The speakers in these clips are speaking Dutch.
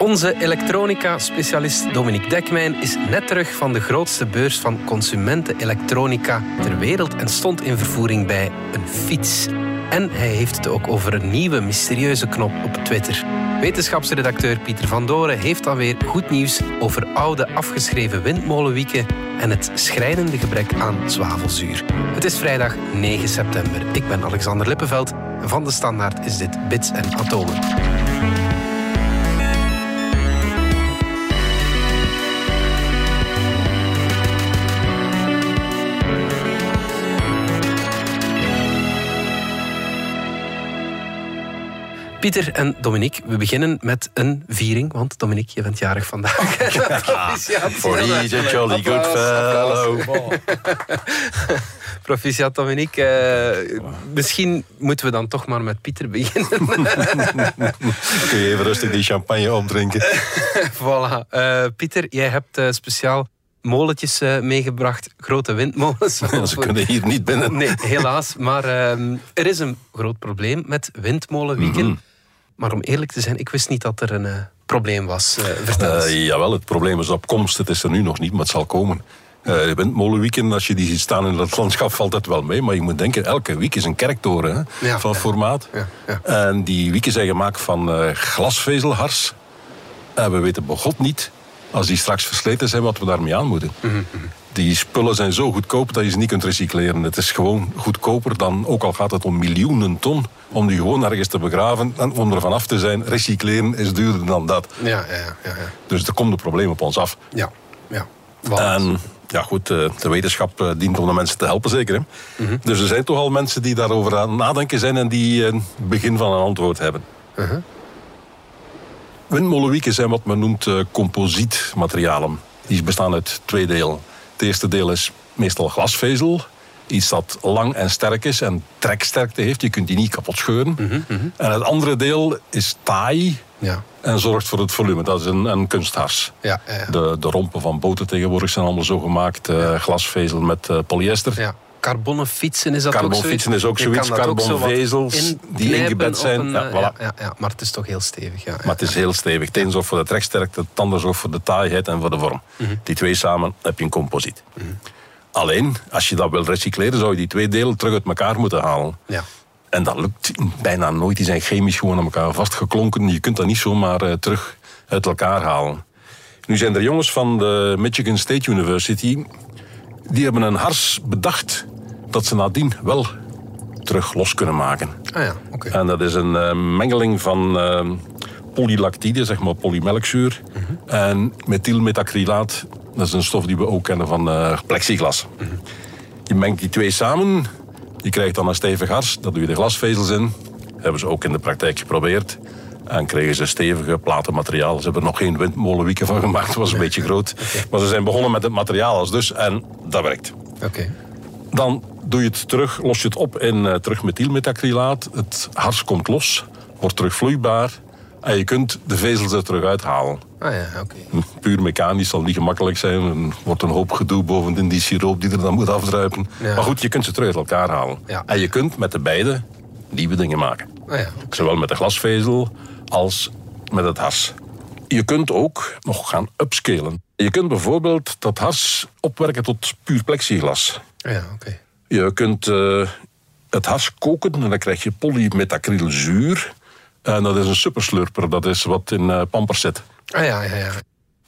Onze elektronica-specialist Dominique Dekmijn is net terug van de grootste beurs van consumenten-elektronica ter wereld en stond in vervoering bij een fiets. En hij heeft het ook over een nieuwe mysterieuze knop op Twitter. Wetenschapsredacteur Pieter van Doren heeft alweer goed nieuws over oude afgeschreven windmolenwieken en het schrijnende gebrek aan zwavelzuur. Het is vrijdag 9 september. Ik ben Alexander Lippenveld en van de Standaard is dit Bits en Atomen. Pieter en Dominique, we beginnen met een viering, want Dominique, je bent jarig vandaag. Proficiat. For he's a jolly good fellow. Proficiat, Dominique. Uh, misschien moeten we dan toch maar met Pieter beginnen. Kun je even rustig die champagne opdrinken? voilà. Uh, Pieter, jij hebt uh, speciaal molentjes meegebracht, grote windmolens. ze kunnen hier niet binnen. Nee, helaas. Maar uh, er is een groot probleem met windmolenwieken. Mm -hmm. Maar om eerlijk te zijn, ik wist niet dat er een uh, probleem was. Uh, vertel uh, jawel, het probleem is op komst. Het is er nu nog niet, maar het zal komen. Uh, windmolenwieken, als je die ziet staan in het landschap, valt dat wel mee. Maar je moet denken, elke wiek is een kerktoren hè, ja, van ja, formaat. Ja, ja. En die wieken zijn gemaakt van glasvezelhars. En we weten begot niet, als die straks versleten zijn, wat we daarmee aan moeten. Mm -hmm. Die spullen zijn zo goedkoop dat je ze niet kunt recycleren. Het is gewoon goedkoper dan, ook al gaat het om miljoenen ton, om die gewoon ergens te begraven en om er vanaf te zijn. Recycleren is duurder dan dat. Ja, ja, ja. ja. Dus er komt een probleem op ons af. Ja, ja. En ja, goed, de wetenschap dient om de mensen te helpen, zeker. Hè? Mm -hmm. Dus er zijn toch al mensen die daarover aan nadenken zijn en die een begin van een antwoord hebben. Uh -huh. Windmolenwieken zijn wat men noemt composietmaterialen. Die bestaan uit twee delen. Het eerste deel is meestal glasvezel. Iets dat lang en sterk is en treksterkte heeft. Je kunt die niet kapot scheuren. Mm -hmm, mm -hmm. En het andere deel is taai. Ja. En zorgt voor het volume. Dat is een, een kunsthars. Ja, ja. De, de rompen van boten tegenwoordig zijn allemaal zo gemaakt. Uh, glasvezel met uh, polyester. Ja. Carbonnen fietsen is dat Carbon ook zoiets? fietsen is ook zoiets. Carbonvezels die ingebed zijn. Een, ja, voilà. ja, ja, ja, maar het is toch heel stevig. Ja, maar het is heel stevig. Het een zorgt voor de treksterkte, het ander zorgt voor de taaiheid en voor de vorm. Mm -hmm. Die twee samen heb je een composiet. Mm -hmm. Alleen, als je dat wil recycleren, zou je die twee delen terug uit elkaar moeten halen. Ja. En dat lukt bijna nooit. Die zijn chemisch gewoon aan elkaar vastgeklonken. Je kunt dat niet zomaar uh, terug uit elkaar halen. Nu zijn er jongens van de Michigan State University... die hebben een hars bedacht dat ze nadien wel terug los kunnen maken. Ah ja, oké. En dat is een uh, mengeling van uh, polylactide, zeg maar polymelkzuur, Mhm. en methylmetacrylaat. Dat is een stof die we ook kennen van uh, plexiglas. Mhm. Je mengt die twee samen, je krijgt dan een stevig hars, daar doe je de glasvezels in. Dat hebben ze ook in de praktijk geprobeerd. En kregen ze stevige platenmateriaal. Ze hebben er nog geen windmolenwieken van gemaakt, het was een beetje groot. Okay. Maar ze zijn begonnen met het materiaal als dus en dat werkt. Oké. Okay. Dan doe je het terug, los je het op in uh, terug methylmetacrylaat. Het hars komt los, wordt terug vloeibaar. En je kunt de vezels er terug uithalen. Ah ja, oké. Okay. Puur mechanisch zal niet gemakkelijk zijn. Er wordt een hoop gedoe bovendien die siroop die er dan moet afdruipen. Ja. Maar goed, je kunt ze terug uit elkaar halen. Ja. En je kunt met de beide nieuwe dingen maken. Ah ja, okay. Zowel met de glasvezel als met het hars. Je kunt ook nog gaan upscalen. Je kunt bijvoorbeeld dat hars opwerken tot puur plexiglas. Ja, oké. Okay. Je kunt uh, het hars koken en dan krijg je polymetacrylzuur. En dat is een superslurper, dat is wat in uh, pampers zit. Ah ja, ja, ja.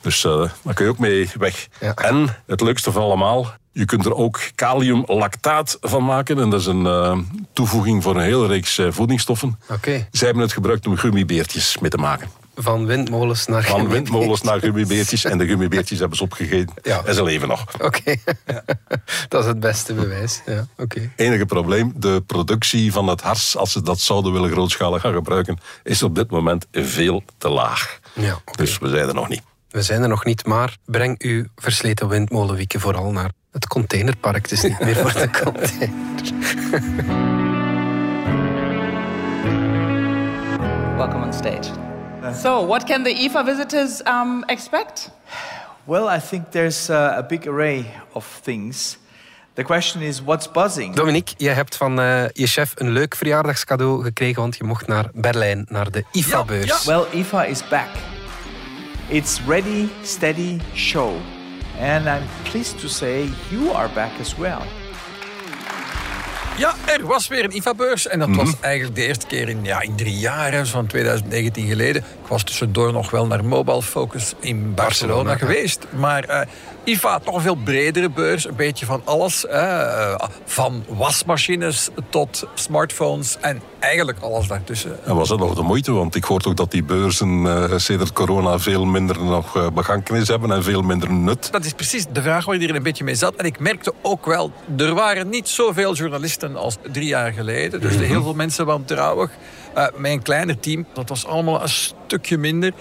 Dus uh, daar kun je ook mee weg. Ja. En het leukste van allemaal, je kunt er ook kaliumlactaat van maken. En dat is een uh, toevoeging voor een hele reeks voedingsstoffen. Oké. Okay. Zij hebben het gebruikt om gummibeertjes mee te maken. Van windmolens naar Van windmolens naar gummibeertjes. En de gummibeertjes hebben ze opgegeten. Ja. En ze leven nog. Oké. Okay. Ja. dat is het beste bewijs. Ja, okay. Enige probleem, de productie van het hars, als ze dat zouden willen grootschalig gaan gebruiken, is op dit moment veel te laag. Ja. Dus we zijn er nog niet. We zijn er nog niet, maar breng uw versleten windmolenwieken vooral naar het containerpark. Het is niet meer voor de container. Welcome on stage. So, what can the IFA visitors um, expect? Well, I think there's uh, a big array of things. The question is, what's buzzing? Dominique, je hebt van uh, je chef een leuk verjaardagscadeau gekregen, want je mocht naar Berlijn, naar de IFA-beurs. Yeah, yeah. Well, IFA is back. It's Ready, Steady, Show. And I'm pleased to say you are back as well. Ja, er was weer een IFA-beurs. En dat was eigenlijk de eerste keer in, ja, in drie jaar, hè, van 2019 geleden. Ik was tussendoor nog wel naar Mobile Focus in Barcelona, Barcelona, geweest. Maar eh, IFA, toch een veel bredere beurs. Een beetje van alles. eh, van wasmachines tot smartphones. En eigenlijk alles daartussen. En was dat nog de moeite? Want ik hoor ook dat die beurzen eh sedert corona veel minder nog eh, begankenis hebben en veel minder nut. Dat is precies de vraag waar iedereen een beetje mee zat. En ik merkte ook wel, er waren niet zoveel journalisten als drie jaar geleden. Dus er heel veel mensen wantrouwig. Uh, mijn kleiner team, dat was allemaal een stukje minder.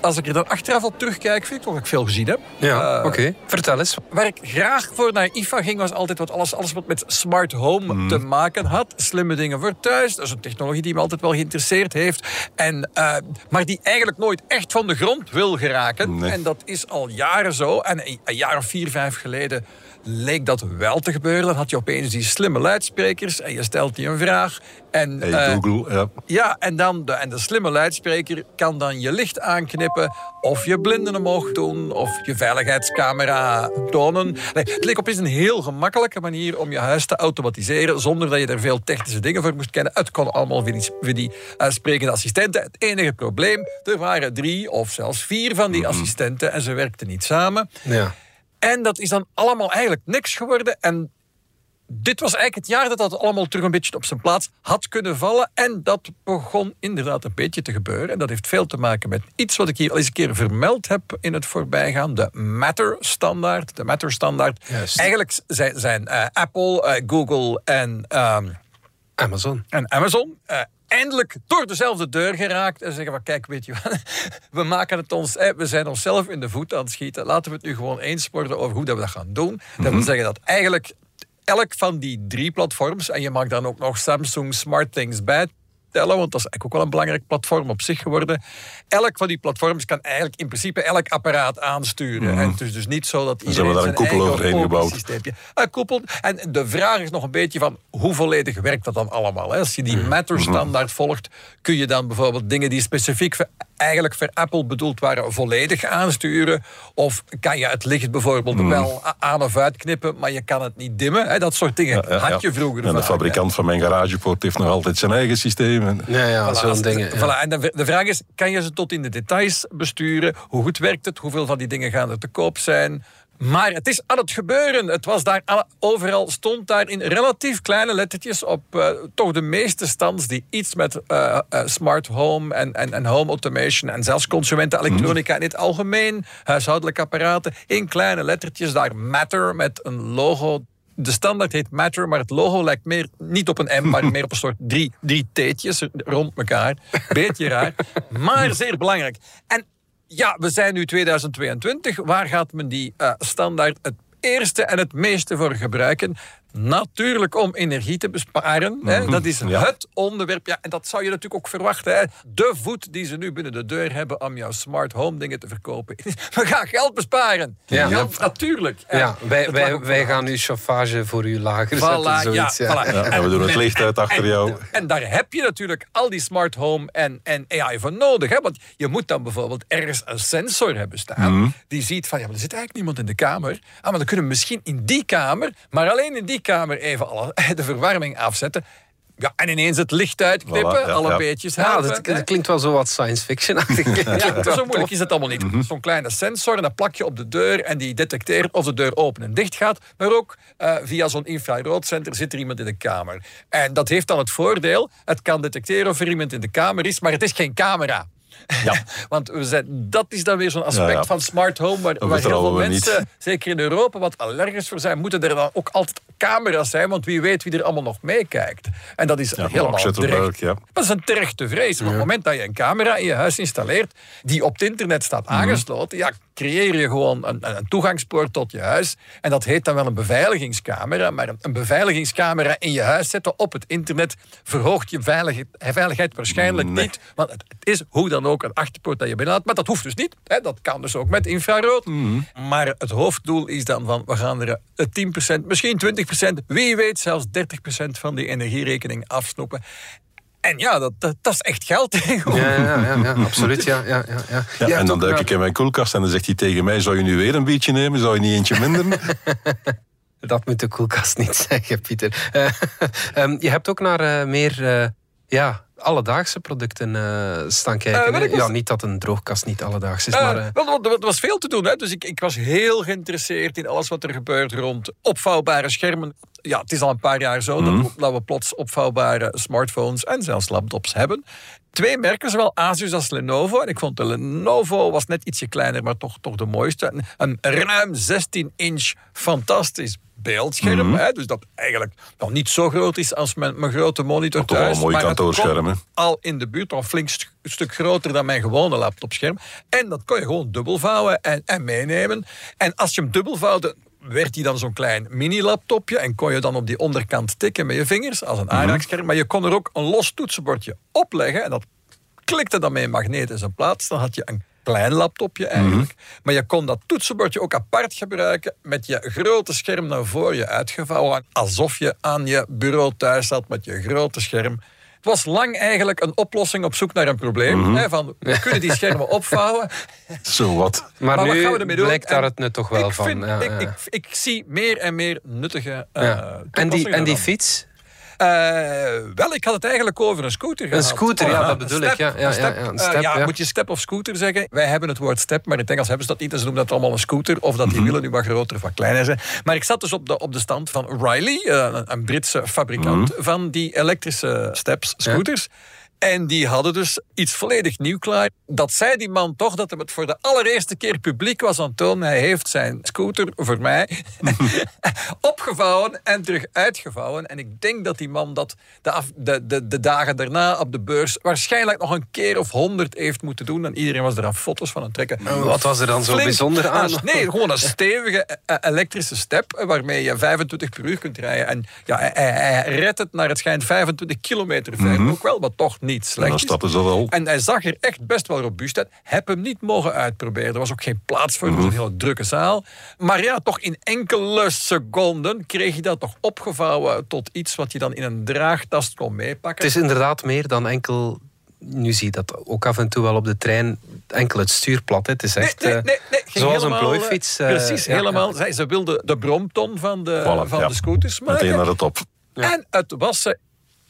Als ik er dan achteraf op terugkijk, vind ik toch dat ik veel gezien heb. Ja, Eh, oké. Vertel eens. Waar ik graag voor naar IFA ging, was altijd wat alles, alles wat met smart home te maken had. Slimme dingen voor thuis. Dat is een technologie die me altijd wel geïnteresseerd heeft. En, eh, maar die eigenlijk nooit echt van de grond wil geraken. Nee. En dat is al jaren zo. En een, een jaar of vier, vijf geleden leek dat wel te gebeuren. Dan had je opeens die slimme luidsprekers en je stelt die een vraag. En, Hey, eh, Google, ja. ja, en, dan de, en de slimme luidspreker kan dan je licht aanknippen... of je blinden omhoog doen, of je veiligheidscamera tonen. Nee, het leek opeens een heel gemakkelijke manier om je huis te automatiseren... zonder dat je er veel technische dingen voor moest kennen. Het kon allemaal via die, via die eh, sprekende assistenten. Het enige probleem, er waren drie of zelfs vier van die assistenten... en ze werkten niet samen. Ja. En dat is dan allemaal eigenlijk niks geworden. En dit was eigenlijk het jaar dat dat allemaal terug een beetje op zijn plaats had kunnen vallen. En dat begon inderdaad een beetje te gebeuren. En dat heeft veel te maken met iets wat ik hier al eens een keer vermeld heb in het voorbijgaan. De Matter-standaard. De Matter-standaard. Eigenlijk zijn, zijn eh, Apple, eh, Google en... ehm, Amazon. en Amazon eh, eindelijk door dezelfde deur geraakt en zeggen van kijk, weet je wat, we maken het ons, we zijn onszelf in de voet aan het schieten. Laten we het nu gewoon eens worden over hoe dat we dat gaan doen. Dat wil zeggen dat eigenlijk elk van die drie platforms, en je mag dan ook nog Samsung Smart Things bij tellen, want dat is eigenlijk ook wel een belangrijk platform op zich geworden. Elk van die platforms kan eigenlijk in principe elk apparaat aansturen. En het is dus niet zo dat ze iedereen hebben daar een koepel overheen gebouwd. een koepel. En de vraag is nog een beetje van hoe volledig werkt dat dan allemaal? Hè? Als je die Matter-standaard volgt, kun je dan bijvoorbeeld dingen die specifiek voor, eigenlijk voor Apple bedoeld waren, volledig aansturen. Of kan je het licht bijvoorbeeld wel a- aan of uitknippen, maar je kan het niet dimmen. Hè? Dat soort dingen Ja, ja, had je vroeger En de hè. fabrikant van mijn garagepoort heeft nog altijd zijn eigen systeem. En- Ja, ja, Voilà, zo'n dingen. ja. voilà, en de, de vraag is, kan je ze tot in de details besturen? Hoe goed werkt het? Hoeveel van die dingen gaan er te koop zijn? Maar het is aan het gebeuren. Het was daar alle- overal stond daar in relatief kleine lettertjes op eh, toch de meeste stands die iets met eh, eh, smart home en, en, en home automation en zelfs consumentenelektronica in het algemeen, huishoudelijke apparaten, in kleine lettertjes daar Matter met een logo de standaard heet Matter, maar het logo lijkt meer niet op een M, maar meer op een soort drie, drie T'tjes rond elkaar. Beetje raar, maar zeer belangrijk. En ja, we zijn nu 2022. Waar gaat men die eh, standaard het eerste en het meeste voor gebruiken? Natuurlijk om energie te besparen. Hè. Dat is ja. het onderwerp. Ja, en dat zou je natuurlijk ook verwachten. Hè. De voet die ze nu binnen de deur hebben om jouw smart home dingen te verkopen. We gaan geld besparen. Ja. natuurlijk. Ja, wij, wij, wij gaan nu chauffage voor u lager Voilà, zetten. ja, Zoiets, ja. voilà. Ja, en we doen het licht uit achter jou. En daar heb je natuurlijk al die smart home en, en AI voor nodig. Hè? Want je moet dan bijvoorbeeld ergens een sensor hebben staan. Die ziet van, ja, maar er zit eigenlijk niemand in de kamer. Ah, maar dan kunnen we misschien in die kamer, maar alleen in die kamer even alle, de verwarming afzetten. Ja, en ineens het licht uitknippen, Voilà, ja, alle ja. beetjes Ja, helpen, dat, klinkt wel zo wat science fiction-achtig. Ja, zo moeilijk is het allemaal niet. Zo'n kleine sensor en dat plak je op de deur en die detecteert of de deur open en dicht gaat. Maar ook eh, via zo'n infraroodcenter zit er iemand in de kamer. En dat heeft dan het voordeel, het kan detecteren of er iemand in de kamer is, maar het is geen camera. Ja. Want we zijn, dat is dan weer zo'n aspect Ja, ja. van smart home, waar, waar heel veel niet. mensen, zeker in Europa, wat allergisch voor zijn. Moeten er dan ook altijd camera's zijn, want wie weet wie er allemaal nog meekijkt. En dat is Ja, helemaal terecht. ja. Dat is een terechte vrees. Op het moment dat je een camera in je huis installeert, die op het internet staat Mhm. aangesloten, ja, creëer je gewoon een, een toegangspoort tot je huis. En dat heet dan wel een beveiligingscamera. Maar een, een beveiligingscamera in je huis zetten op het internet verhoogt je veiligheid, veiligheid waarschijnlijk Nee. niet. Want het, is hoe dan ook een achterpoort dat je binnenlaat. Maar dat hoeft dus niet. Hè. Dat kan dus ook met infrarood. Mhm. Maar het hoofddoel is dan van, we gaan er eh, 10%, misschien 20%, wie weet zelfs 30% van die energierekening afsnoepen. En ja, dat, dat, dat is echt geld tegenwoordig. Ja, ja, ja, ja, absoluut. Ja, ja, ja, ja. En hebt dan duik ik in mijn koelkast en dan zegt hij tegen mij: Zou je nu weer een beetje nemen? Zou je niet eentje minder? Dat moet de koelkast niet zeggen, Pieter. Eh, ehm, je hebt ook naar eh, meer eh, ja, alledaagse producten eh, staan kijken. Eh, was- Ja, niet dat een droogkast niet alledaags is, maar... wel, wel, er was veel te doen. Hè? Dus ik, ik was heel geïnteresseerd in alles wat er gebeurt rond opvouwbare schermen. Ja, het is al een paar jaar zo dat, we, dat we plots opvouwbare smartphones en zelfs laptops hebben. Twee merken, zowel Asus als Lenovo. En ik vond de Lenovo was net ietsje kleiner, maar toch, toch de mooiste. Een, een ruim 16-inch fantastisch beeldscherm. Hè? Dus dat eigenlijk nog niet zo groot is als mijn, mijn grote monitor toch wel een thuis. mooi het kantoorscherm, komt hè? al in de buurt, al een flink st- stuk groter dan mijn gewone laptopscherm. En dat kon je gewoon dubbelvouwen en, en meenemen. En als je hem dubbelvouwde, werd hij dan zo'n klein mini-laptopje en kon je dan op die onderkant tikken met je vingers als een aandachtscherm. Maar je kon er ook een los toetsenbordje opleggen en dat klikte dan met een magneet in zijn plaats. Dan had je een klein laptopje eigenlijk. Maar je kon dat toetsenbordje ook apart gebruiken met je grote scherm naar voor je uitgevouwen. Alsof je aan je bureau thuis zat met je grote scherm. Het was lang eigenlijk een oplossing op zoek naar een probleem. hè, van, we kunnen die schermen opvouwen. Zo wat. maar, maar wat nu gaan we ermee doen? blijkt daar het nut toch wel ik van. vind- ja, ik, ja. ik, ik zie meer en meer nuttige eh Ja. en, die, toepassingen en die fiets? Eh, wel, ik had het eigenlijk over een scooter Een gehad. scooter, ja, dat een bedoel ik. Ja, ja, een step. ja, ja, een Eh, ja, ja. moet je step of scooter zeggen? Wij hebben het woord step, maar in het Engels hebben ze dat niet. En ze noemen dat allemaal een scooter. Of dat die wielen nu wat groter of wat kleiner zijn. Maar ik zat dus op de, op de stand van Riley, eh, een, een Britse fabrikant van die elektrische steps, scooters. En die hadden dus iets volledig nieuw klaar. Dat zei die man toch dat hem het voor de allereerste keer publiek was aan tonen. Hij heeft zijn scooter voor mij opgevouwen en terug uitgevouwen. En ik denk dat die man dat de, af- de, de, de dagen daarna op de beurs waarschijnlijk nog een keer of honderd heeft moeten doen. En iedereen was er aan foto's van aan het trekken. En wat was er dan zo Flink. bijzonder aan? Nee, gewoon een stevige eh, elektrische step eh, waarmee je 25 per uur kunt rijden. En ja, hij, redt het naar het schijnt 25 kilometer ver. Ook wel, wat toch niet En slecht dan is. stappen ze wel. En hij zag er echt best wel robuust uit. Heb hem niet mogen uitproberen. Er was ook geen plaats voor. Het was een hele drukke zaal. Maar ja, toch in enkele seconden kreeg je dat toch opgevouwen tot iets wat je dan in een draagtas kon meepakken. Het is inderdaad meer dan enkel... Nu zie je dat ook af en toe wel op de trein. Enkel het stuurplat. hè. Het is echt Nee, nee, eh, nee, zoals een helemaal, eh, plooifiets. eh, precies, ja, helemaal. Zij, ze wilden de bromton van de, Voilà, van ja. de scooters maken. Meteen naar de top. En het was eh,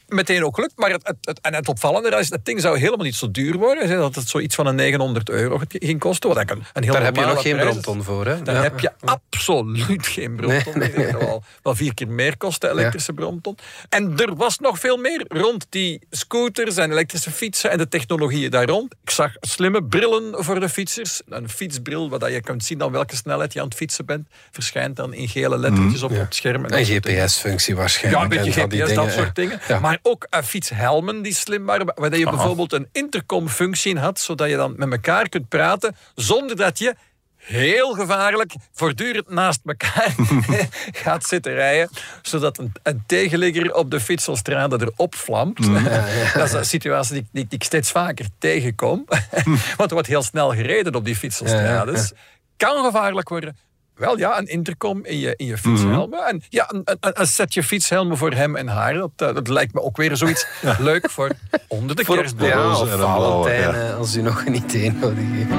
meteen ook gelukt. Maar het, het, het- en het opvallende is, dat ding zou helemaal niet zo duur worden. Dat het zoiets van een 900 euro ging kosten. Wat een, een heel Daar heb je nog geen bromton voor. Hè? Daar Ja. heb je absoluut geen bromton. Nee, Die gaat wel, wel vier keer meer kosten, elektrische bromton. En er was nog veel meer rond die scooters en elektrische fietsen en de technologieën daar rond. Ik zag slimme brillen voor de fietsers. Een fietsbril, waar je kunt zien aan welke snelheid je aan het fietsen bent. Verschijnt dan in gele lettertjes op, op het scherm. Dingen. GPS-functie Ja, waarschijnlijk. een beetje en GPS, dat soort ja. dingen. Ja. Maar ook uh, fietshelmen die slim waren. Waar je bijvoorbeeld een intercomfunctie in had. Zodat je dan met elkaar kunt praten. Zonder dat je heel gevaarlijk voortdurend naast elkaar gaat zitten rijden. Zodat een, een tegenligger op de fietselstrade erop vlamt. Dat is een situatie die, die, die ik steeds vaker tegenkom. Want er wordt heel snel gereden op die fietselstrades. Kan gevaarlijk worden. Wel ja, een intercom in je, in je fietshelmen. En ja, een, een, een setje fietshelmen voor hem en haar. Dat, eh, dat lijkt me ook weer zoiets leuk voor onder de kerstboom. Ja, of en een blauwe, Valentijn, ja. als u nog een idee nodig heeft.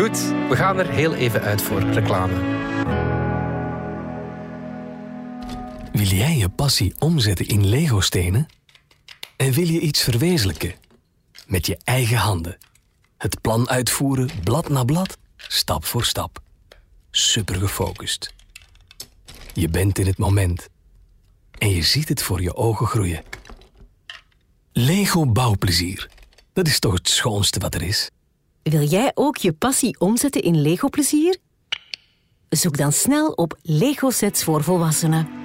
Goed, we gaan er heel even uit voor reclame. Wil jij je passie omzetten in Lego-stenen? En wil je iets verwezenlijken? Met je eigen handen. Het plan uitvoeren, blad na blad, stap voor stap. Super gefocust. Je bent in het moment. En je ziet het voor je ogen groeien. Lego bouwplezier. Dat is toch het schoonste wat er is? Wil jij ook je passie omzetten in Lego-plezier? Zoek dan snel op Lego-sets voor volwassenen.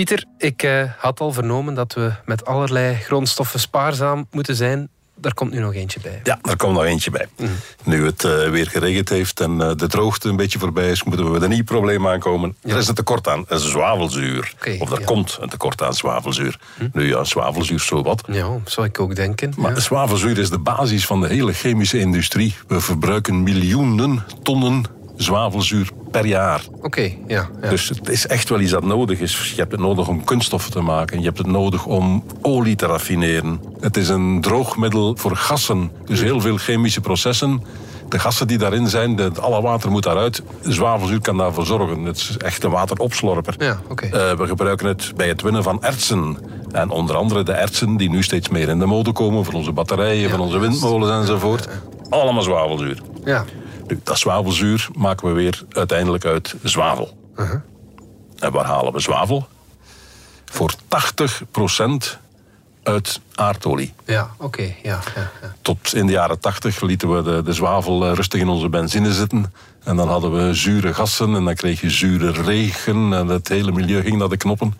Pieter, ik eh, had al vernomen dat we met allerlei grondstoffen spaarzaam moeten zijn. Daar komt nu nog eentje bij. Ja, er komt nog eentje bij. Mhm. Nu het eh, weer geregend heeft en eh, de droogte een beetje voorbij is, moeten we met een nieuw probleem aankomen. Er is een tekort aan zwavelzuur. Of er ja. komt een tekort aan zwavelzuur. Nu ja, zwavelzuur, zo wat. Ja, zou ik ook denken. Maar ja. zwavelzuur is de basis van de hele chemische industrie. We verbruiken miljoenen tonnen zwavelzuur per jaar. Oké, ja. ja. Dus het is echt wel iets dat nodig is. Je hebt het nodig om kunststoffen te maken. Je hebt het nodig om olie te raffineren. Het is een droogmiddel voor gassen. Dus heel veel chemische processen. De gassen die daarin zijn, de, alle water moet daaruit. Zwavelzuur kan daarvoor zorgen. Het is echt een wateropslorper. Ja, oké. Eh, we gebruiken het bij het winnen van ertsen. En onder andere de ertsen die nu steeds meer in de mode komen... voor onze batterijen, voor onze windmolens enzovoort. Allemaal zwavelzuur. ja. Dat zwavelzuur maken we weer uiteindelijk uit zwavel. En waar halen we zwavel? Voor 80% uit aardolie. Ja, oké. Ja, ja, ja. Tot in de jaren 80 lieten we de, de zwavel eh, rustig in onze benzine zitten. En dan hadden we zure gassen en dan kreeg je zure regen. En het hele milieu ging naar de knoppen.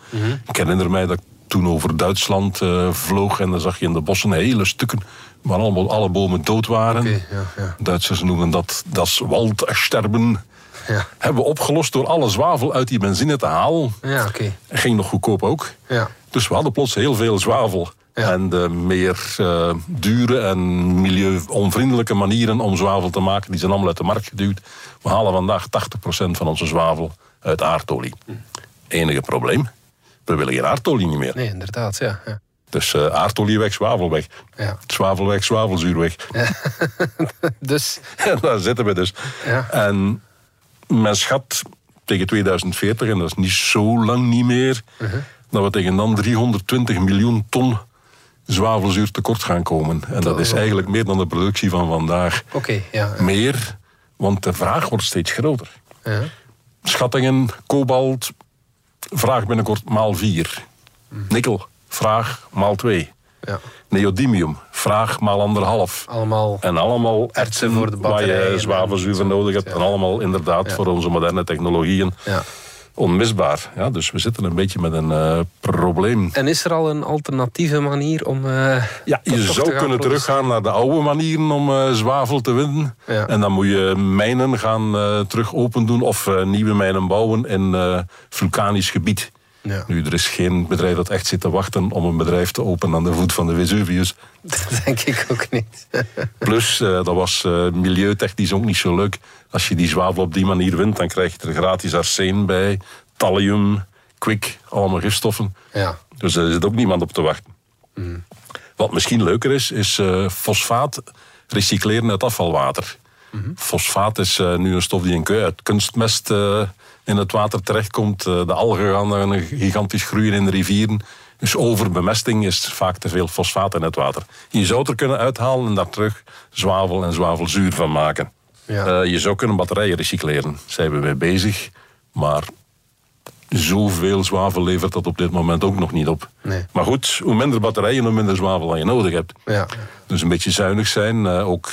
Ik herinner mij dat toen over Duitsland eh, vloog. En dan zag je in de bossen hele stukken waar allemaal alle bomen dood waren. Ja, ja. Duitsers noemen dat das Waldsterben. Ja. Hebben we opgelost door alle zwavel uit die benzine te halen. Ja. Ging nog goedkoop ook. Ja. Dus we hadden plots heel veel zwavel. En de meer eh, dure en milieuonvriendelijke manieren om zwavel te maken, die zijn allemaal uit de markt geduwd. We halen vandaag 80% van onze zwavel uit aardolie. Enige probleem, we willen geen aardolie niet meer. Nee, inderdaad, ja. ja. Dus eh, aardolie weg, zwavel weg. Ja. Zwavel weg, zwavelzuur weg. Dus, En daar zitten we dus. Ja. En men schat tegen 2040, en dat is niet zo lang niet meer, dat we tegen dan 320 miljoen ton zwavelzuur tekort gaan komen. En dat is eigenlijk meer dan de productie van vandaag. oké, ja. ja. Meer, want de vraag wordt steeds groter. ja. Schattingen, kobalt, vraag binnenkort maal 4. Nikkel, vraag maal 2. ja. Neodymium, vraag maal anderhalf. Allemaal En allemaal ertsen voor de waar batterijen je en zwavelzuur nodig hebt. ja. En allemaal inderdaad Ja. voor onze moderne technologieën Ja. Onmisbaar. Ja, dus we zitten een beetje met een eh, probleem. En is er al een alternatieve manier om... eh, Ja, je zou kunnen teruggaan naar de oude manieren om eh, zwavel te winnen. Ja. En dan moet je mijnen gaan terug open doen of nieuwe mijnen bouwen in vulkanisch gebied. Ja. Nu, er is geen bedrijf dat echt zit te wachten om een bedrijf te openen aan de voet van de Vesuvius. Dat denk ik ook niet. Plus, eh, dat was eh, milieutechnisch ook niet zo leuk. Als je die zwavel op die manier wint, dan krijg je er gratis arsen bij, thallium, kwik, allemaal gifstoffen. Ja. Dus daar zit ook niemand op te wachten. Wat misschien leuker is, is eh, fosfaat recycleren uit afvalwater. Fosfaat is eh, nu een stof die in, uit kunstmest eh, in het water terechtkomt. Eh, de algen gaan dan gigantisch groeien in de rivieren. Dus overbemesting is vaak te veel fosfaat in het water. Je zou het er kunnen uithalen en daar terug zwavel en zwavelzuur van maken. Ja. Je zou kunnen batterijen recycleren. Daar zijn we mee bezig. Maar zoveel zwavel levert dat op dit moment ook nog niet op. Nee. Maar goed, hoe minder batterijen, hoe minder zwavel dan je nodig hebt. Ja. Dus een beetje zuinig zijn. ook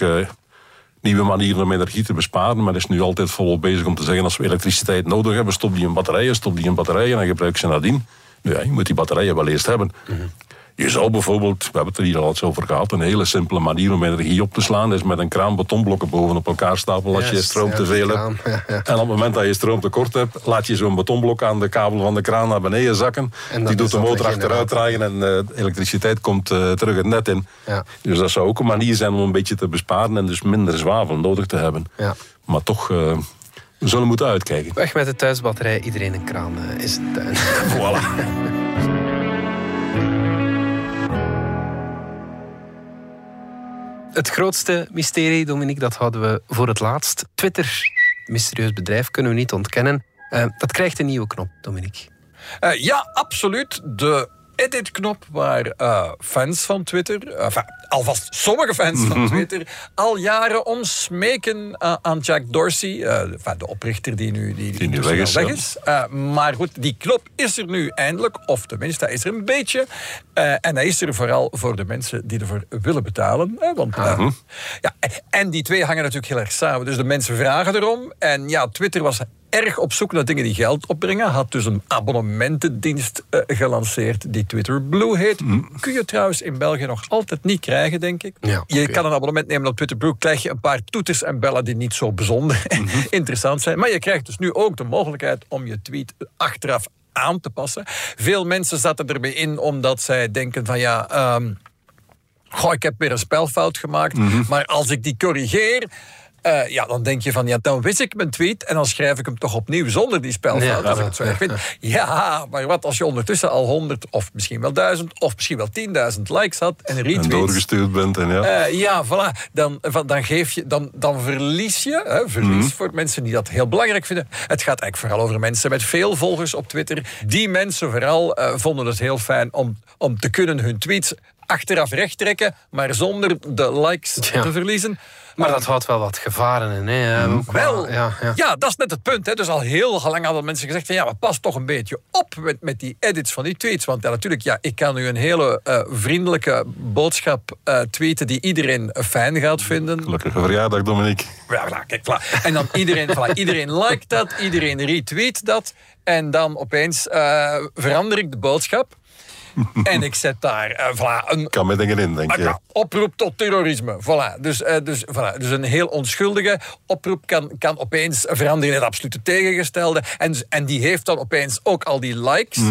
nieuwe manieren om energie te besparen. Men is nu altijd volop bezig om te zeggen... als we elektriciteit nodig hebben, stop die in batterijen, stop die in batterijen... en gebruik ze nadien. Nu, ja, je moet die batterijen wel eerst hebben. Je zou bijvoorbeeld, we hebben het er hier al eens over gehad... een hele simpele manier om energie op te slaan... is met een kraan betonblokken bovenop elkaar stapelen... als je stroom te veel hebt. ja, ja. En op het moment dat je stroomtekort hebt... laat je zo'n betonblok aan de kabel van de kraan naar beneden zakken. Die doet de motor achteruit draaien... en eh, de elektriciteit komt eh, terug het net in. Ja. Dus dat zou ook een manier zijn om een beetje te besparen... en dus minder zwavel nodig te hebben. Ja. Maar toch, eh, we zullen moeten uitkijken. Weg met de thuisbatterij, iedereen een kraan is een tuin. Voilà. Het grootste mysterie, Dominique, dat hadden we voor het laatst. Twitter, mysterieus bedrijf, kunnen we niet ontkennen. Eh, dat krijgt een nieuwe knop, Dominique. Eh, ja, absoluut. De edit-knop waar eh, fans van Twitter, enfin, alvast sommige fans van Twitter, al jaren om smeken eh, aan Jack Dorsey, eh, de oprichter die nu, die, Die nu ondertussen weg is, ja. Eh, maar goed, die knop is er nu eindelijk, of tenminste, hij is er een beetje. En hij is er vooral voor de mensen die ervoor willen betalen. hè, want, eh, ja, en die twee hangen natuurlijk heel erg samen. Dus de mensen vragen erom. En ja, Twitter was erg op zoek naar dingen die geld opbrengen. Had dus een abonnementendienst gelanceerd die Twitter Blue heet. Kun je trouwens in België nog altijd niet krijgen, denk ik. Ja, Je kan een abonnement nemen op Twitter Blue. Krijg je een paar toeters en bellen die niet zo bijzonder interessant zijn. Maar je krijgt dus nu ook de mogelijkheid om je tweet achteraf aan te passen. Veel mensen zaten erbij in omdat zij denken van ja... ehm, Goh, ik heb weer een spelfout gemaakt. Maar als ik die corrigeer, eh, ja, dan denk je van, ja, dan wist ik mijn tweet en dan schrijf ik hem toch opnieuw zonder die spelfout, Ja, als ik het zo erg vind. Ja, maar wat als je ondertussen al 100 of misschien wel 1000 of misschien wel 10.000 likes had en En retweets. doorgestuurd bent en ja. Eh, ja, voilà. Dan, van, dan, geef je, dan, dan verlies je, hè, verlies Mhm. voor mensen die dat heel belangrijk vinden. Het gaat eigenlijk vooral over mensen met veel volgers op Twitter. Die mensen vooral eh, vonden het heel fijn om, om te kunnen hun tweets achteraf recht trekken, maar zonder de likes Ja. te verliezen. Maar dat houdt wel wat gevaren in. Hè? Ook Mm. Wel, ja, ja. ja, dat is net het punt. Hè. Dus al heel lang hadden mensen gezegd van ja, maar pas toch een beetje op met, met die edits van die tweets. Want ja, natuurlijk, ja, ik kan nu een hele eh, vriendelijke boodschap eh, tweeten die iedereen fijn gaat vinden. Gelukkige verjaardag, Dominique. Ja, voilà, kijk, voilà. En dan iedereen, voilà, iedereen liked dat, iedereen retweet dat. En dan opeens eh, verander ik de boodschap. En ik zet daar eh, voilà, een, Kan met dingen in, denk je. ja, oproep tot terrorisme. Voilà. Dus, eh, dus, voilà. dus een heel onschuldige oproep kan, kan opeens veranderen in het absolute tegengestelde. En, en die heeft dan opeens ook al die likes.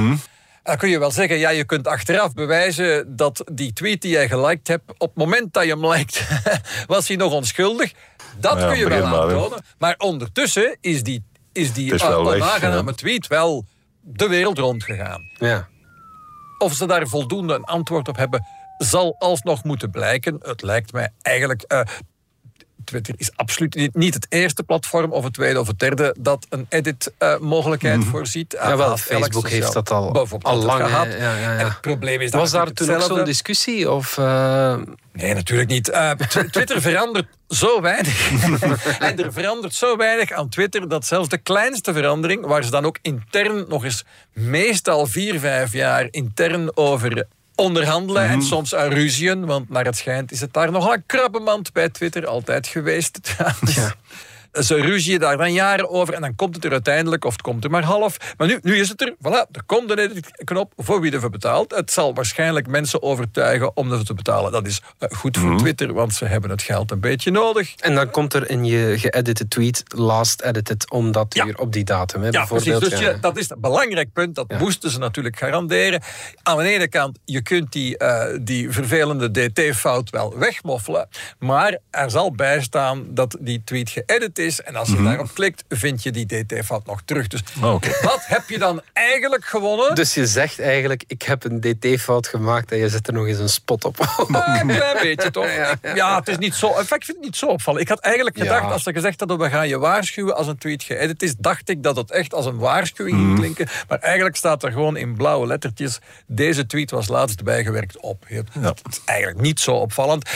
Dan kun je wel zeggen, ja, je kunt achteraf bewijzen dat die tweet die jij geliked hebt, op het moment dat je hem liked, was hij nog onschuldig. Dat Ja, kun je wel maar, aantonen. Maar ondertussen is die, is die is wel weg, onaangename ja. tweet wel de wereld rondgegaan. Ja. Of ze daar voldoende een antwoord op hebben, zal alsnog moeten blijken. Het lijkt mij eigenlijk. eh, Twitter is absoluut niet, niet het eerste platform, of het tweede of het derde, dat een edit-mogelijkheid voorziet. Mhm. Jawel, Elk Facebook sociaal- heeft dat al- al lang, gehad. Ja, ja, ja. En het probleem is dat Was daar toen ook zo'n discussie? Of, eh, Nee, natuurlijk niet. Eh, Tw- Twitter verandert zo weinig. en er verandert zo weinig aan Twitter dat zelfs de kleinste verandering, waar ze dan ook intern nog eens meestal vier, vijf jaar intern over onderhandelen Mhm. en soms aan ruzien, want naar het schijnt is het daar nogal een krabbenmand bij Twitter altijd geweest. Ja. Ze ruzien daar dan jaren over en dan komt het er uiteindelijk, of het komt er maar half. Maar nu, nu is het er, voilà, er komt een edit-knop voor wie ervoor betaalt. Het zal waarschijnlijk mensen overtuigen om ervoor te betalen. Dat is eh, goed Mhm. voor Twitter, want ze hebben het geld een beetje nodig. En dan komt er in je geëdite tweet last edited om dat Ja. uur op die datum. Hè, Ja, precies. Dus je, dat is een belangrijk punt. Dat Ja. moesten ze natuurlijk garanderen. Aan de ene kant, je kunt die, eh, die vervelende DT-fout wel wegmoffelen. Maar er zal bijstaan dat die tweet geëdit is. En als je daarop klikt, vind je die DT-fout nog terug. Dus Oh, oké. wat heb je dan eigenlijk gewonnen? Dus je zegt eigenlijk, ik heb een dt-fout gemaakt en je zet er nog eens een spot op. Ah, een klein beetje toch? Ja, Ja, ja. het is niet zo. In fact, ik vind het niet zo opvallen. Ik had eigenlijk gedacht, Ja. als ze gezegd hadden, we gaan je waarschuwen als een tweet geëdit is, dacht ik dat het echt als een waarschuwing ging klinken. Maar eigenlijk staat er gewoon in blauwe lettertjes, deze tweet was laatst bijgewerkt op. Dat is eigenlijk niet zo opvallend.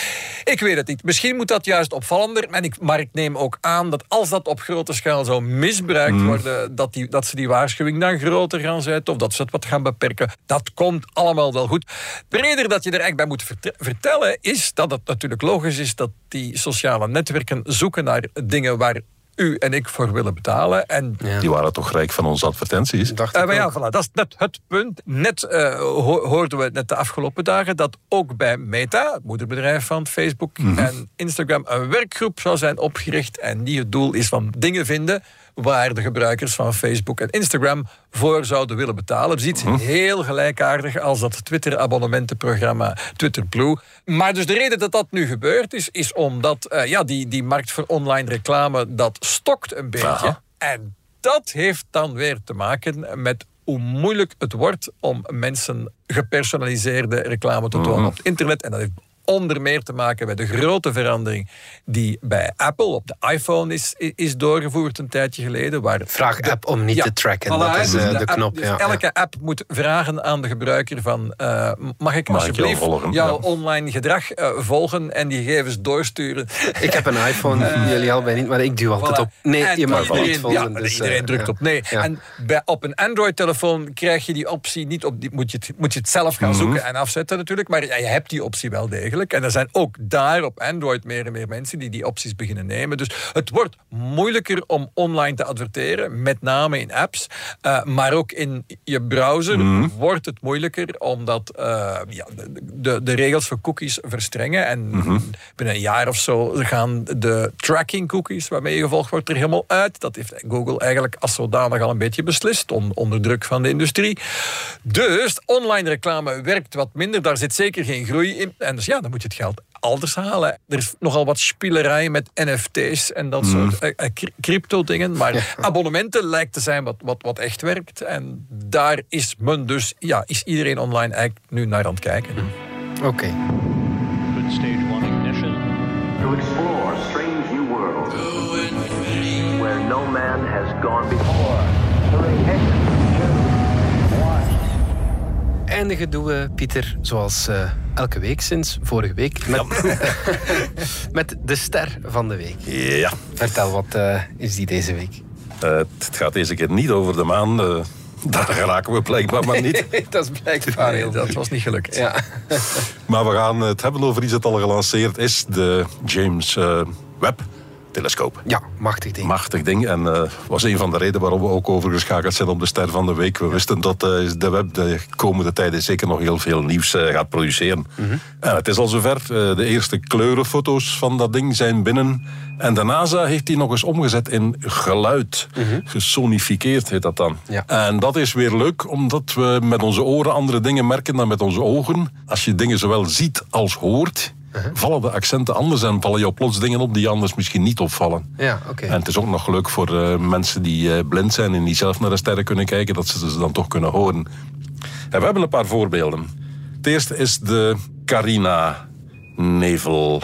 Ik weet het niet. Misschien moet dat juist opvallender. En ik, maar ik neem ook aan dat als dat op grote schaal zou misbruikt worden, dat, die, dat ze die waarschuwing dan groter gaan zetten of dat ze het wat gaan beperken. Dat komt allemaal wel goed. De reden dat je er eigenlijk bij moet verte- vertellen is dat het natuurlijk logisch is dat die sociale netwerken zoeken naar dingen waar u en ik voor willen betalen. En Ja. Die waren toch rijk van onze advertenties. Dacht eh, ik maar ja, voilà, dat is net het punt. Net eh, ho- hoorden we net de afgelopen dagen dat ook bij Meta, het moederbedrijf van Facebook en Instagram, een werkgroep zou zijn opgericht. En die het doel is van dingen vinden waar de gebruikers van Facebook en Instagram voor zouden willen betalen. Dus iets heel gelijkaardig als dat Twitter-abonnementenprogramma Twitter Blue. Maar dus de reden dat dat nu gebeurd is, is omdat eh, ja, die, die markt voor online reclame, dat stokt een beetje. Aha. En dat heeft dan weer te maken met hoe moeilijk het wordt om mensen gepersonaliseerde reclame te tonen op het internet. En dat heeft onder meer te maken met de grote verandering die bij Apple op de iPhone is, is doorgevoerd een tijdje geleden. Waar Vraag de- app om niet Ja, te tracken. voilà, dat is dus eh, de, app- knop. dus ja, elke app moet vragen aan de gebruiker van... eh, mag ik Mag jou alsjeblieft volgen? jouw Ja. online gedrag eh, volgen en die gegevens doorsturen? Ik heb een iPhone, jullie allebei niet, maar ik duw altijd Voilà. op. Nee, En je mag iedereen, niet volgen. Dus, iedereen drukt ja. op nee. Ja. En bij, op een Android-telefoon krijg je die optie niet op. Die, moet, je het, moet je het zelf gaan zoeken en afzetten natuurlijk. Maar ja, je hebt die optie wel degelijk. En er zijn ook daar op Android meer en meer mensen die die opties beginnen nemen. Dus het wordt moeilijker om online te adverteren. Met name in apps. Eh, maar ook in je browser wordt het moeilijker. Omdat eh, ja, de, de, de regels voor cookies verstrengen. En binnen een jaar of zo gaan de tracking cookies waarmee je gevolgd wordt er helemaal uit. Dat heeft Google eigenlijk als zodanig al een beetje beslist. on- onder druk van de industrie. Dus online reclame werkt wat minder. Daar zit zeker geen groei in. En dus ja, ja, dan moet je het geld elders halen. Er is nogal wat spielerij met NFT's en dat Mm. soort eh, eh, cry- crypto-dingen. Maar abonnementen lijkt te zijn wat, wat, wat echt werkt. En daar is men dus, ja, is iedereen online eigenlijk nu naar aan het kijken. Oké. Good stage one ignition. to explore strange new worlds where no man has gone before. Eindigen doen we, Pieter, zoals eh, elke week sinds vorige week, met, met de ster van de week. Ja, Vertel, wat eh, is die deze week? eh, het gaat deze keer niet over de maan. daar geraken we blijkbaar maar niet. dat is blijkbaar heel dat was niet gelukt. Ja. Maar we gaan het hebben over iets dat al gelanceerd is. De James Webb telescoop. ja, machtig ding. Machtig ding. En eh was een van de redenen waarom we ook overgeschakeld zijn op de ster van de week. We wisten dat eh, de web de komende tijden zeker nog heel veel nieuws eh, gaat produceren. En het is al zover. De eerste kleurenfoto's van dat ding zijn binnen. En de NASA heeft die nog eens omgezet in geluid. Gesonificeerd heet dat dan. Ja. En dat is weer leuk, omdat we met onze oren andere dingen merken dan met onze ogen. Als je dingen zowel ziet als hoort, vallen de accenten anders en vallen jou plots dingen op die anders misschien niet opvallen. Ja, oké. En het is ook nog leuk voor eh, mensen die eh, blind zijn en die zelf naar de sterren kunnen kijken, dat ze ze dan toch kunnen horen. En we hebben een paar voorbeelden. Het eerste is de Carina-nevel.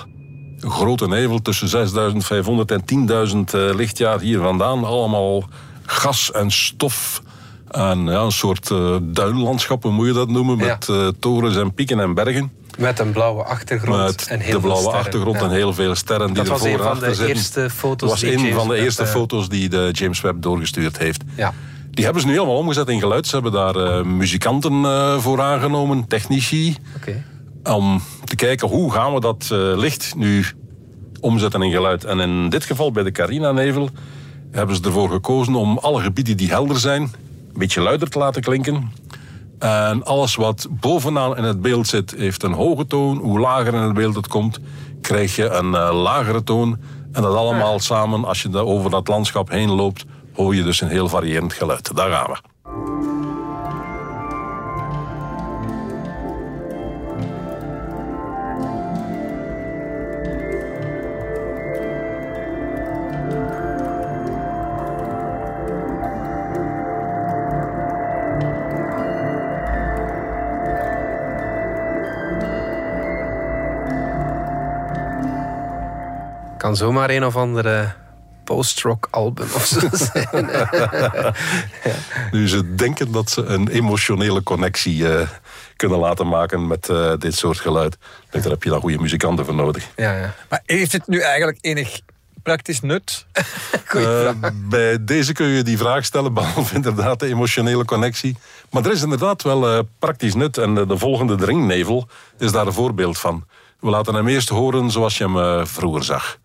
Een grote nevel tussen 6500 en 10.000 eh, lichtjaar hier vandaan. Allemaal gas en stof. En ja, een soort duinlandschap, hoe moet je dat noemen? Ja. Met torens en pieken en bergen. Met een blauwe achtergrond Met en heel de veel blauwe sterren. achtergrond Ja. en heel veel sterren die Dat was ervoor een en van achter de eerste foto's was die een James van de eerste eh, foto's die de James Webb doorgestuurd heeft. Ja. Die hebben ze nu helemaal omgezet in geluid. Ze hebben daar eh, muzikanten eh, voor aangenomen, technici. Om te kijken hoe gaan we dat licht nu omzetten in geluid. En in dit geval bij de Carina-nevel hebben ze ervoor gekozen om alle gebieden die helder zijn... een beetje luider te laten klinken. En alles wat bovenaan in het beeld zit, heeft een hoge toon. Hoe lager in het beeld het komt, krijg je een eh, lagere toon. En dat allemaal samen, als je over dat landschap heen loopt... hoor je dus een heel variërend geluid. Daar gaan we. Kan zomaar een of andere post-rock album of zo zijn. Nu, ze denken dat ze een emotionele connectie eh, kunnen laten maken met eh, dit soort geluid. Daar heb je dan goede muzikanten voor nodig. ja, ja. Maar heeft het nu eigenlijk enig praktisch nut? Eh, bij deze kun je die vraag stellen, behalve inderdaad de emotionele connectie. Maar er is inderdaad wel eh, praktisch nut. En de volgende dringnevel is daar een voorbeeld van. We laten hem eerst horen zoals je hem eh, vroeger zag.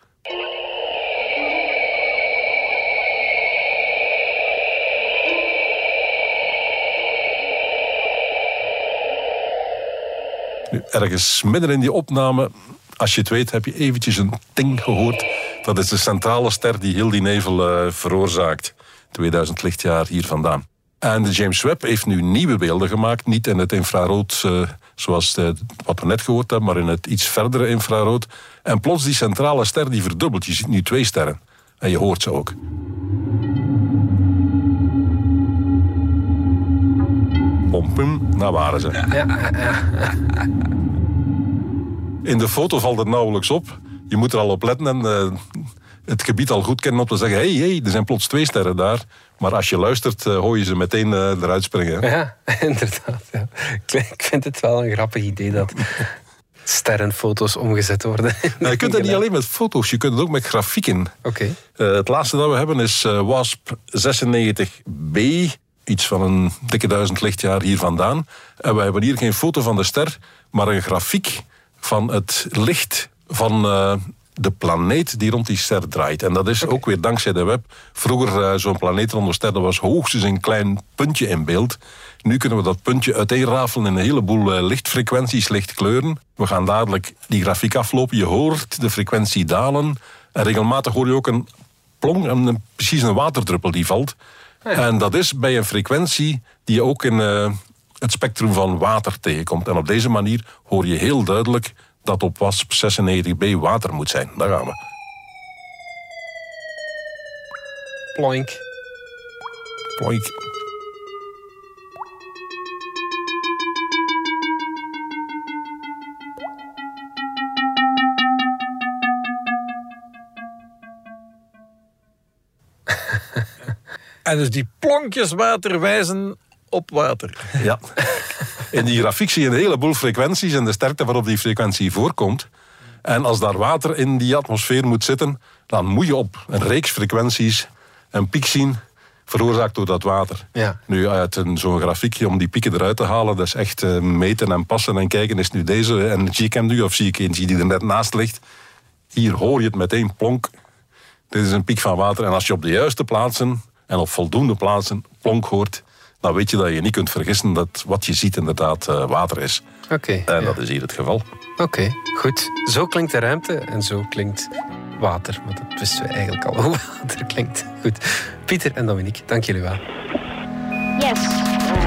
Ergens midden in die opname, als je het weet, heb je eventjes een ting gehoord. Dat is de centrale ster die heel die nevel eh, veroorzaakt. 2000 lichtjaar hier vandaan. En de James Webb heeft nu nieuwe beelden gemaakt. Niet in het infrarood eh, zoals de, wat we net gehoord hebben, maar in het iets verdere infrarood. En plots die centrale ster die verdubbelt. Je ziet nu twee sterren. En je hoort ze ook. Pompum, daar waren ze. In de foto valt het nauwelijks op. Je moet er al op letten en eh, het gebied al goed kennen om te zeggen... hé, hey, hey, er zijn plots twee sterren daar. Maar als je luistert, eh, hoor je ze meteen eh, eruit springen. hè. Ja, inderdaad. Ja. Ik vind het wel een grappig idee dat sterrenfoto's omgezet worden. Nou, je kunt dat niet alleen met foto's, je kunt het ook met grafieken. Oké. Het laatste dat we hebben is WASP 96b. Iets van een dikke duizend lichtjaar hier vandaan. En we hebben hier geen foto van de ster, maar een grafiek van het licht van eh, de planeet die rond die ster draait. En dat is ook weer dankzij de web. Vroeger eh, zo'n planeet rond de ster, dat was hoogstens een klein puntje in beeld. Nu kunnen we dat puntje uiteenrafelen in een heleboel eh, lichtfrequenties, lichtkleuren. We gaan dadelijk die grafiek aflopen. Je hoort de frequentie dalen. En regelmatig hoor je ook een plong, en een, precies een waterdruppel die valt. En dat is bij een frequentie die je ook in eh, het spectrum van water tegenkomt. En op deze manier hoor je heel duidelijk dat op WASP 96b water moet zijn. Daar gaan we. Ploink. Ploink. En dus die plonkjes water wijzen op water. Ja. In die grafiek zie je een heleboel frequenties en de sterkte waarop die frequentie voorkomt. En als daar water in die atmosfeer moet zitten, dan moet je op een reeks frequenties een piek zien veroorzaakt door dat water. Ja. Nu, uit een- zo'n grafiekje om die pieken eruit te halen, dat is echt eh, meten en passen en kijken, is nu deze energiecam nu, of zie ik eentje die er net naast ligt. Hier hoor je het meteen plonk. Dit is een piek van water. En als je op de juiste plaatsen en op voldoende plaatsen plonk hoort, dan weet je dat je niet kunt vergissen dat wat je ziet inderdaad eh, water is. Oké. En ja. dat is hier het geval. Oké, goed. Zo klinkt de ruimte en zo klinkt water. Want dat wisten we eigenlijk al hoe water klinkt. Goed. Pieter en Dominique, dank jullie wel. Yes,